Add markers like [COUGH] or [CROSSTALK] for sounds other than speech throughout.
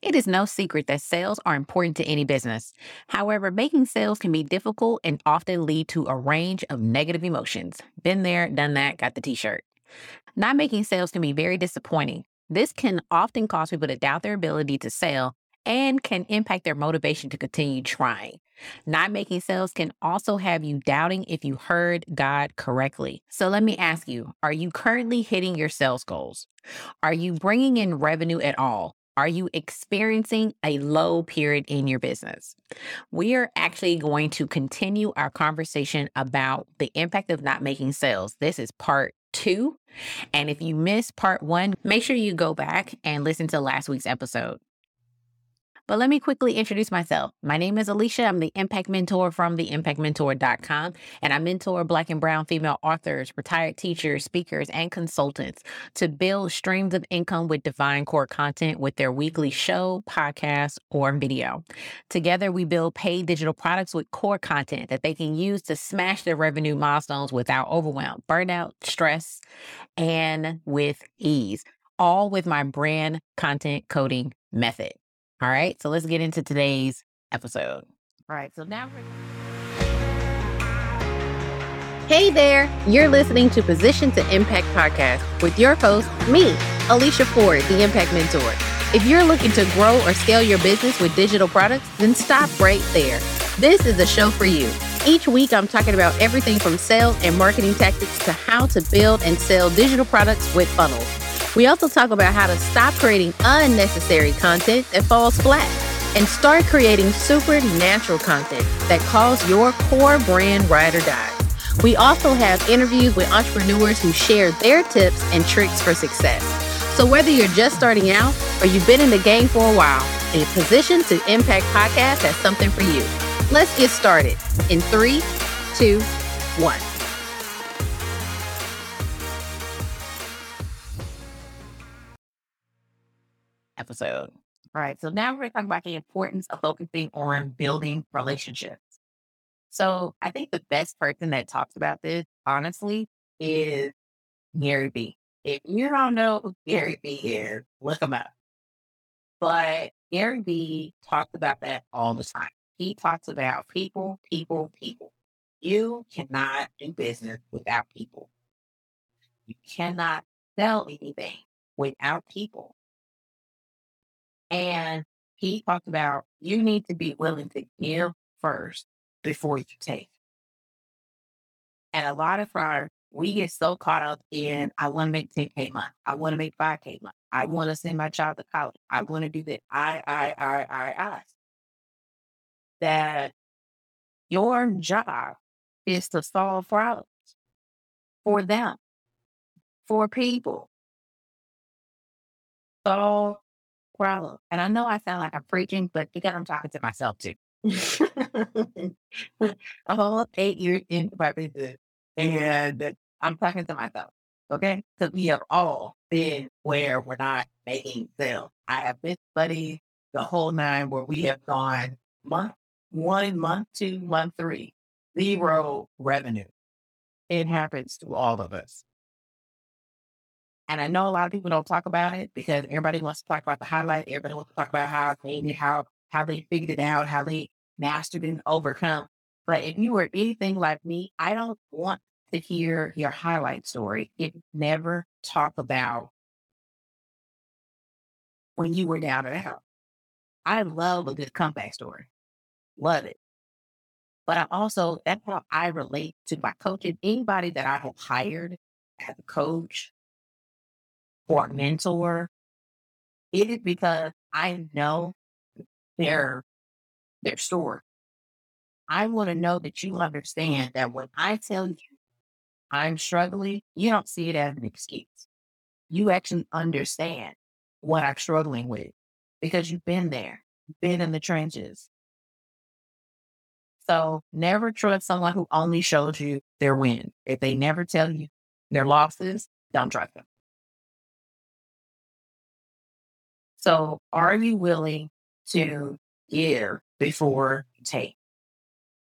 It is no secret that sales are important to any business. However, making sales can be difficult and often lead to a range of negative emotions. Been there, done that, got the t shirt. Not making sales can be very disappointing. This can often cause people to doubt their ability to sell and can impact their motivation to continue trying. Not making sales can also have you doubting if you heard God correctly. So let me ask you are you currently hitting your sales goals? Are you bringing in revenue at all? Are you experiencing a low period in your business? We are actually going to continue our conversation about the impact of not making sales. This is part two. And if you missed part one, make sure you go back and listen to last week's episode. But let me quickly introduce myself. My name is Alicia. I'm the Impact Mentor from the theimpactmentor.com, and I mentor Black and Brown female authors, retired teachers, speakers, and consultants to build streams of income with divine core content with their weekly show, podcast, or video. Together, we build paid digital products with core content that they can use to smash their revenue milestones without overwhelm, burnout, stress, and with ease, all with my brand content coding method. All right, so let's get into today's episode. All right, so now we're. Hey there, you're listening to Position to Impact podcast with your host, me, Alicia Ford, the Impact Mentor. If you're looking to grow or scale your business with digital products, then stop right there. This is a show for you. Each week, I'm talking about everything from sales and marketing tactics to how to build and sell digital products with funnels. We also talk about how to stop creating unnecessary content that falls flat and start creating supernatural content that calls your core brand ride or die. We also have interviews with entrepreneurs who share their tips and tricks for success. So whether you're just starting out or you've been in the game for a while, a Position to Impact podcast has something for you. Let's get started in three, two, one. Episode. All right. So now we're going to talk about the importance of focusing on building relationships. So I think the best person that talks about this, honestly, is Gary Vee. If you don't know who Gary Vee is, look him up. But Gary Vee talks about that all the time. He talks about people, people, people. You cannot do business without people. You cannot sell anything without people. And he talked about you need to be willing to give first before you take. And a lot of our we get so caught up in I want to make 10K month. I want to make 5K month. I want to send my child to college. I want to do that. I, I, I, I, I. That your job is to solve problems for them, for people. Solve problem. And I know I sound like I'm preaching, but because I'm talking to myself too. [LAUGHS] [LAUGHS] All eight years into my business and I'm talking to myself. Okay. Because we have all been where we're not making sales. I have been studying the whole nine where we have gone month one, month two, month three, zero revenue. It happens to all of us. And I know a lot of people don't talk about it because everybody wants to talk about the highlight. Everybody wants to talk about how maybe how how they figured it out, how they mastered and overcome. But if you were anything like me, I don't want to hear your highlight story. It never talk about when you were down and out. I love a good comeback story. Love it. But I also, that's how I relate to my coaching. Anybody that I have hired as a coach or mentor, it is because I know their their story. I want to know that you understand that when I tell you I'm struggling, you don't see it as an excuse. You actually understand what I'm struggling with because you've been there, been in the trenches. So never trust someone who only shows you their win. If they never tell you their losses, don't trust them. So, are you willing to give before you take?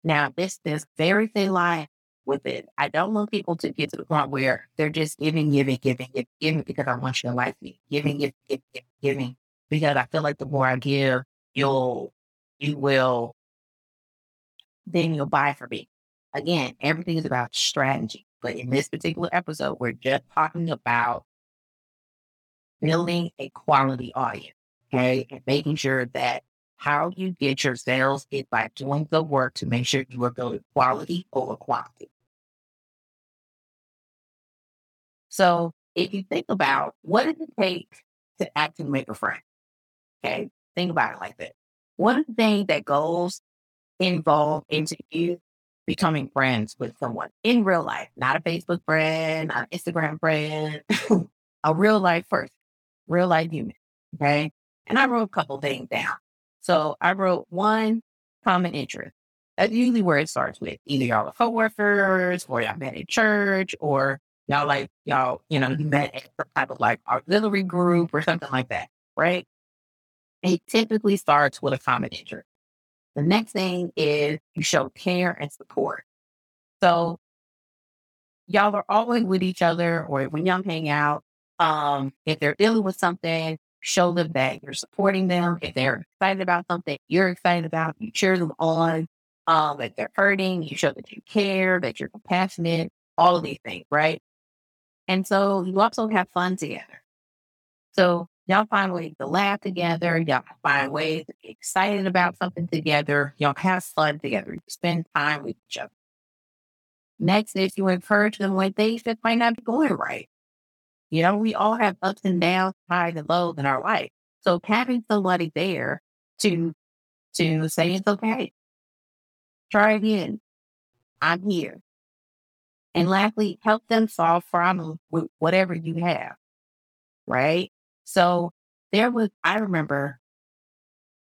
Now, this this very thin line with it. I don't want people to get to the point where they're just giving, giving, giving, giving, giving because I want you to like me. Giving, giving, giving, giving because I feel like the more I give, you'll, you will, then you'll buy for me. Again, everything is about strategy. But in this particular episode, we're just talking about Mm-hmm. building a quality audience, okay? And making sure that how you get your sales is by doing the work to make sure you are building quality over quantity. So if you think about what does it take to actually make a friend? Okay, think about it like that. The thing that goes involved into you becoming friends with someone in real life, not a Facebook friend, not an Instagram friend, [LAUGHS] a real life person, real life human. Okay. And I mm-hmm. wrote a couple things down. So I wrote one common interest. That's usually where it starts with. Either y'all are coworkers or y'all met in church or y'all like y'all, you know, you met at some type of like auxiliary group or something like that. Right. It typically starts with a common interest. The next thing is you show care and support. So y'all are always with each other or when y'all hang out, um, if they're dealing with something, show them that you're supporting them. If they're excited about something you're excited about, you cheer them on. Um, if they're hurting, you show that you care, that you're compassionate, all of these things, right? And so you also have fun together. So Y'all find ways to laugh together. Y'all find ways to get excited about something together. Y'all have fun together. You spend time with each other. Next is you encourage them when things that might not be going right. You know, we all have ups and downs, highs and lows in our life. So having somebody there to to say it's okay. Try again. I'm here. And lastly, help them solve problems with whatever you have. Right? So there was, I remember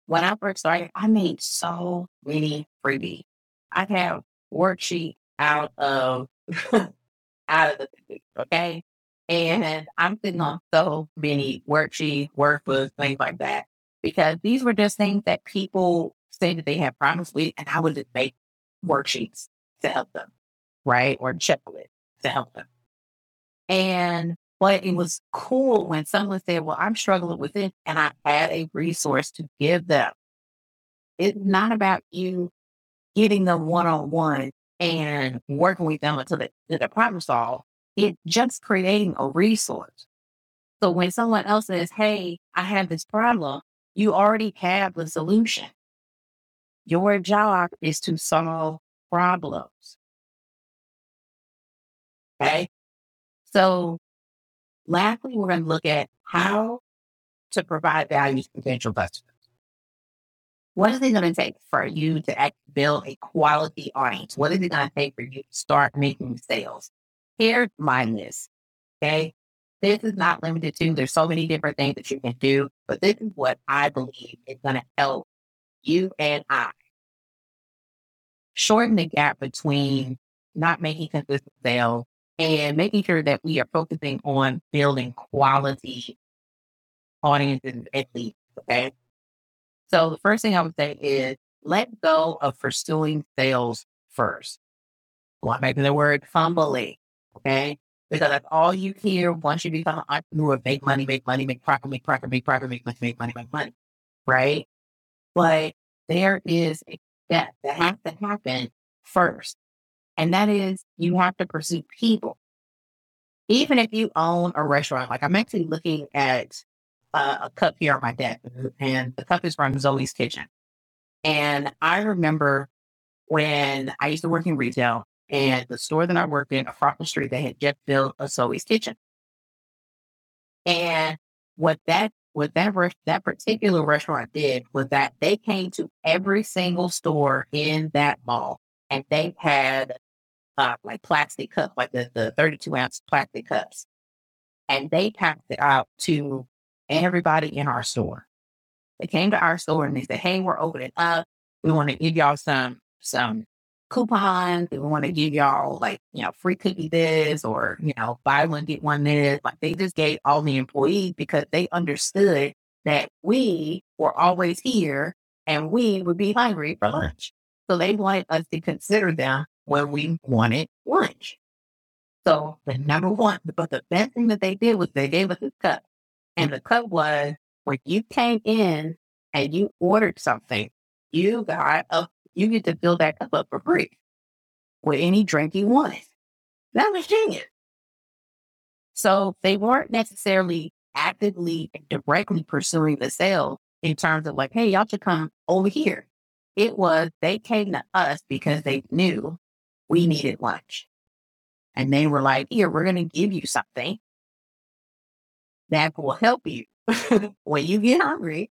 when I first started, I made so many freebies. I have worksheet out of [LAUGHS] out of the okay. And I'm sitting on mm-hmm. so many worksheets, workbooks, things like that. Because these were just things that people say that they have problems with, and I would just make worksheets to help them, right? Or checklists to help them. And but it was cool when someone said, Well, I'm struggling with it, and I had a resource to give them. It's not about you getting them one on one and working with them until the, the problem solved. It's just creating a resource. So when someone else says, Hey, I have this problem, you already have the solution. Your job is to solve problems. Okay. So Lastly, we're going to look at how to provide value to potential customers. What is it going to take for you to build a quality audience? What is it going to take for you to start making sales? Here's my list. Okay. This is not limited to, there's so many different things that you can do, but this is what I believe is going to help you and I shorten the gap between not making consistent sales and making sure that we are focusing on building quality audiences at least. Okay. So the first thing I would say is let go of pursuing sales first. Well, I'm making the word fumbling. Okay. Because that's all you hear once you become an entrepreneur make money, make money, make profit, make profit, make profit, make money, make money, make money. Right. But there is a step that has to happen first. And that is you have to pursue people. Even if you own a restaurant, like I'm actually looking at uh, a cup here on my desk, and the cup is from Zoe's Kitchen. And I remember when I used to work in retail, and the store that I worked in across the street, they had just built a Zoe's Kitchen. And what that what that that particular restaurant did was that they came to every single store in that mall, and they had uh, like plastic cups, like the, the 32 ounce plastic cups. And they passed it out to everybody in our store. They came to our store and they said, Hey, we're opening up. We want to give y'all some, some coupons. We want to give y'all like, you know, free cookie this or, you know, buy one, get one this. Like they just gave all the employees because they understood that we were always here and we would be hungry for lunch. So they wanted us to consider them when we wanted lunch. So the number one, but the best thing that they did was they gave us a cup. And the cup was when you came in and you ordered something, you got a you get to fill that cup up for free with any drink you wanted. That was genius. So they weren't necessarily actively and directly pursuing the sale in terms of like, hey, y'all should come over here. It was they came to us because they knew we needed lunch. And they were like, here, we're going to give you something that will help you [LAUGHS] when you get hungry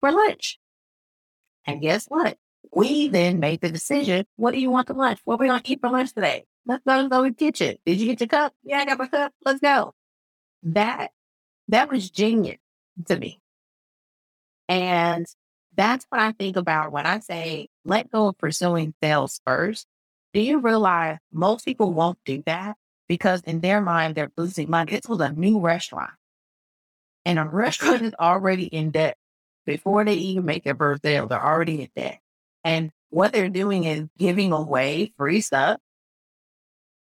for lunch. And guess what? We then made the decision. What do you want for lunch? What are we going to eat for lunch today? Let's go to the kitchen. Did you get your cup? Yeah, I got my cup. Let's go. That that was genius to me. And that's what I think about when I say let go of pursuing sales first. Do you realize most people won't do that because in their mind they're losing money? This was a new restaurant. And a [LAUGHS] restaurant is already in debt before they even make their first sale. They're already in debt. And what they're doing is giving away free stuff,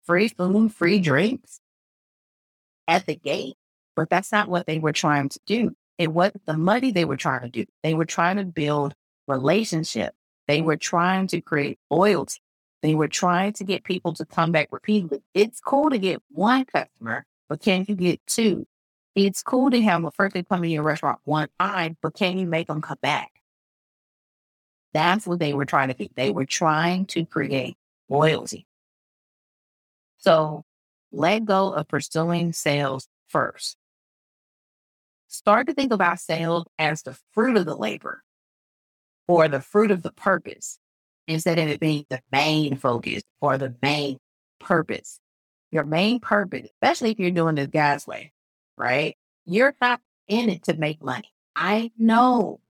free food, free drinks at the gate. But that's not what they were trying to do. It wasn't the money they were trying to do. They were trying to build relationship. They were trying to create loyalty. They were trying to get people to come back repeatedly. It's cool to get one customer, but can you get two? It's cool to have a first they come in your restaurant one time, but can you make them come back? That's what they were trying to do. They were trying to create loyalty. So let go of pursuing sales first. Start to think about sales as the fruit of the labor or the fruit of the purpose instead of it being the main focus or the main purpose. Your main purpose, especially if you're doing this God's way, right? You're not in it to make money. I know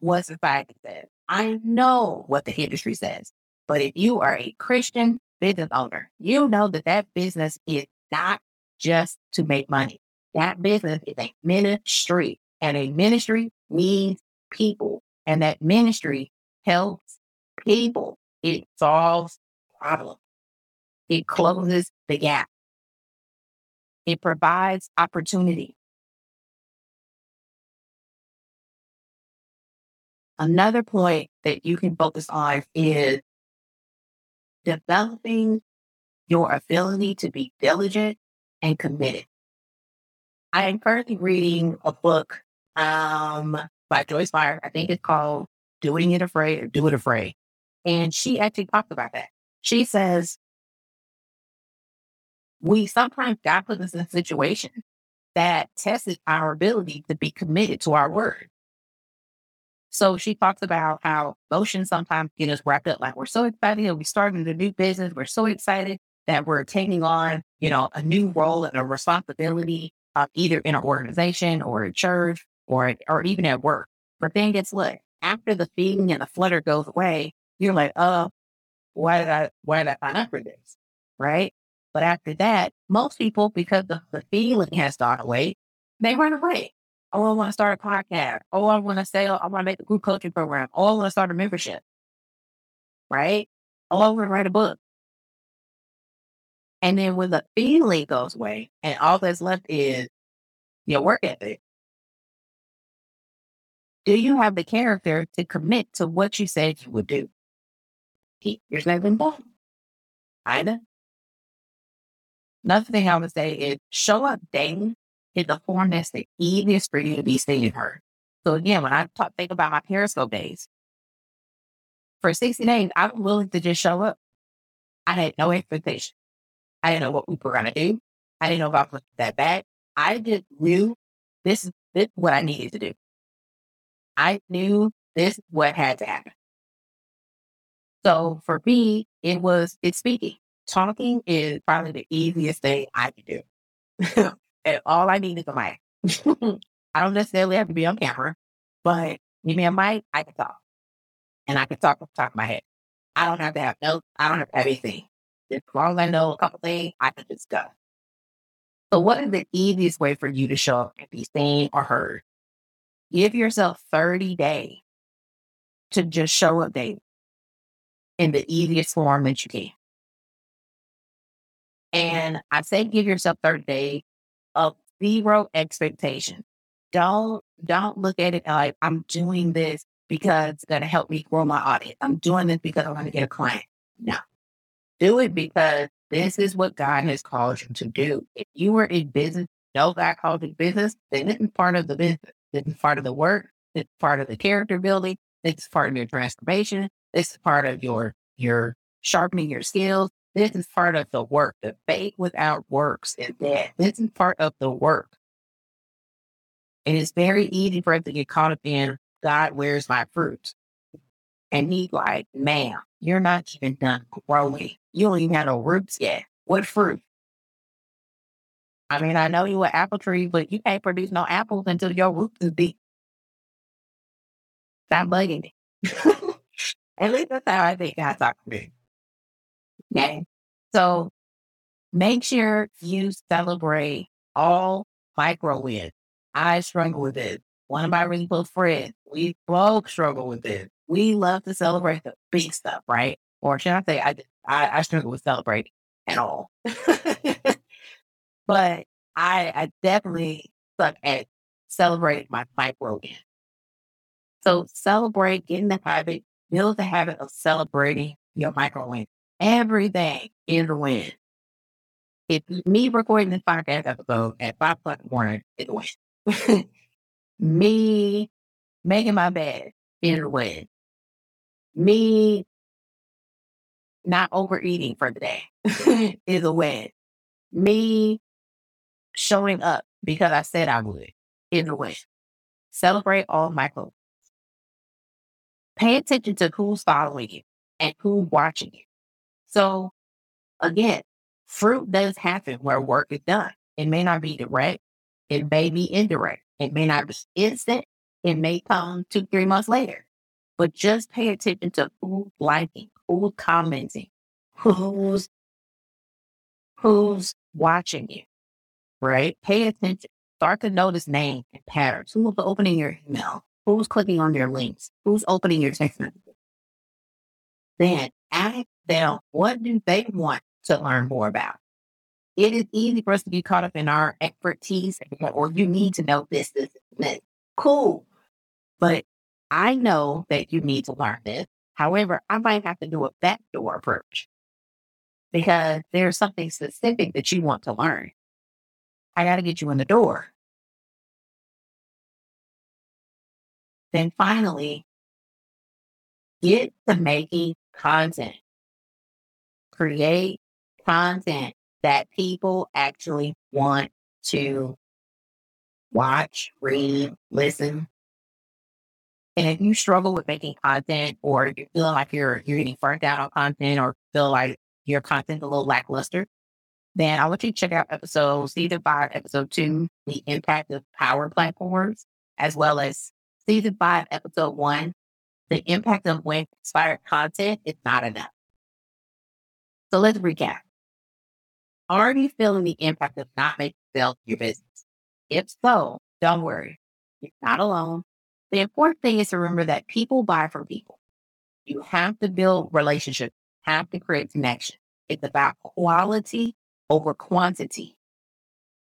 what society says. I know what the industry says. But if you are a Christian business owner, you know that that business is not just to make money. That business is a ministry, and a ministry needs people, and that ministry helps people. It solves problems. It closes the gap. It provides opportunity. Another point that you can focus on is developing your ability to be diligent and committed. I am currently reading a book um, by Joyce Meyer. I think it's called Doing It Afraid or Do It Afraid. And she actually talks about that. She says, we sometimes got put us in a situation that tested our ability to be committed to our word. So she talks about how emotions sometimes get us wrapped up. Like we're so excited that we started a new business. We're so excited that we're taking on, you know, a new role and a responsibility, uh, either in an organization or a church or or even at work. But then guess what? After the feeling and the flutter goes away, you're like, oh, why did I why did I sign up for this? Right? But after that, most people, because the, the feeling has gone away, they run away. Oh, I want to start a podcast. Oh, I want to sell. I want to make a group coaching program. Oh, I want to start a membership. Right? Oh, I want to write a book. And then when the feeling goes away and all that's left is your work ethic, do you have the character to commit to what you said you would do? Your seven done. Kinda. Another thing I would say is show up daily in the form that's the easiest for you to be seen her. So again, when I talk, think about my Periscope days, for 60 days, I was willing to just show up. I had no expectation. I didn't know what we were going to do. I didn't know if I was that bad. I just knew this is, this is what I needed to do. I knew this is what had to happen. So for me, it was, it's speaking. Talking is probably the easiest thing I can do. [LAUGHS] and all I need is a mic. [LAUGHS] I don't necessarily have to be on camera, but give me a mic, I can talk. And I can talk off the top of my head. I don't have to have notes. I don't have to have anything. As long as I know a couple things, I can just go. So what is the easiest way for you to show up and be seen or heard? Give yourself 30 days to just show up daily in the easiest form that you can. And I say give yourself 30 days of zero expectation. don't don't look at it like I'm doing this because it's going to help me grow my audience. I'm doing this because I'm going to get a client. No, do it because this is what God has called you to do. If you were in business, know God called you business, then is part of the business. Is part of the work. Is part of the character building. Is part of your transformation. Is part of your your sharpening your skills. This is part of the work. The faith without works is dead. This is part of the work. And it's very easy for us to get caught up in God, where's my fruit? And he's like, ma'am, you're not even done growing. You don't even have no roots yet. What fruit? I mean, I know you an apple tree, but you can't produce no apples until your roots is deep. Stop bugging me. [LAUGHS] At least that's how I think God talks to me. Okay. So make sure you celebrate all micro wins. I struggle with it. One of my really close friends, we both struggle with it. We love to celebrate the big stuff, right? Or should I say, I I, I struggle with celebrating at all. [LAUGHS] but I I definitely suck at celebrating my micro wins. So celebrate, get in the habit, build the habit of celebrating your micro wins. Everything is a win. If me recording this podcast episode at five o'clock in the morning is a win. me making my bed is a win. Me not overeating for the day is a win. Me showing up because I said I would is a win. Celebrate all my micro Pay attention to who's following you and who's watching you. So again, fruit does happen where work is done. It may not be direct. It may be indirect. It may not be instant. It may come two, three months later. But just pay attention to who's liking, who's commenting, who's who's watching you. Right? Pay attention. Start to notice names and patterns. Who's opening your email? Who's clicking on your links? Who's opening your text messages? Then ask them what do they want to learn more about. It is easy for us to be caught up in our expertise or you need to know this, this, this. Cool. But I know that you need to learn this. However, I might have to do a backdoor approach because there's something specific that you want to learn. I got to get you in the door. Then finally, get to making content. Create content that people actually want to watch, read, listen. And if you struggle with making content or you feel like you're you're getting burnt out on content or feel like your content's a little lackluster, then I want you to check out episode season five, episode two, the impact of power platforms, as well as season five, episode one, the impact of when inspired content is not enough. So let's recap. Are you feeling the impact of not making sales your business? If so, don't worry. You're not alone. The important thing is to remember that people buy from people. You have to build relationships, have to create connection. It's about quality over quantity.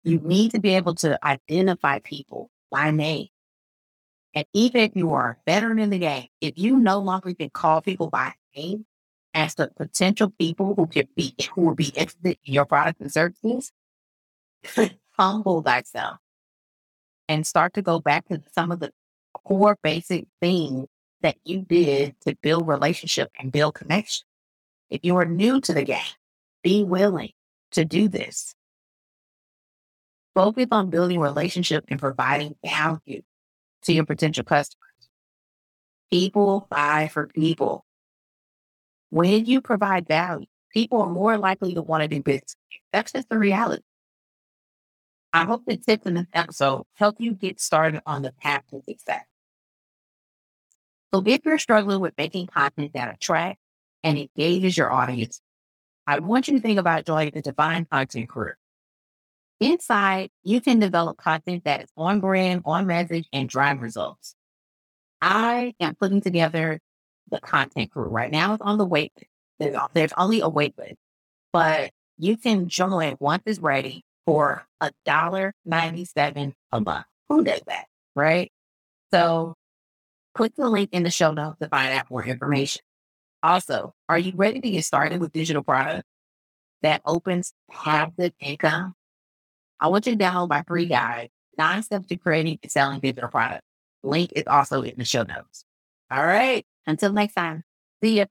You need to be able to identify people by name. And even if you are a veteran in the game, if you no longer can call people by name as the potential people who can be who will be interested in your products and services, [LAUGHS] humble thyself and start to go back to some of the core basic things that you did to build relationship and build connection. If you are new to the game, be willing to do this. Focus on building relationship and providing value to your potential customers. People buy for people. When you provide value, people are more likely to want to do business. That's just the reality. I hope the tips in this episode help you get started on the path to success. So if you're struggling with making content that attracts and engages your audience, I want you to think about joining the Divine Content Crew. Inside, you can develop content that is on brand, on message, and drive results. I am putting together the content crew right now. It's on the wait list. There's, only a wait list, but you can join once it's ready for a dollar ninety seven a month. Who does that? right? So click the link in the show notes to find out more information. Also, are you ready to get started with digital products that opens passive income? I want you to download my free guide, Nine Steps to Creating and Selling Digital Products. Link is also in the show notes. All right. Until next time. See ya.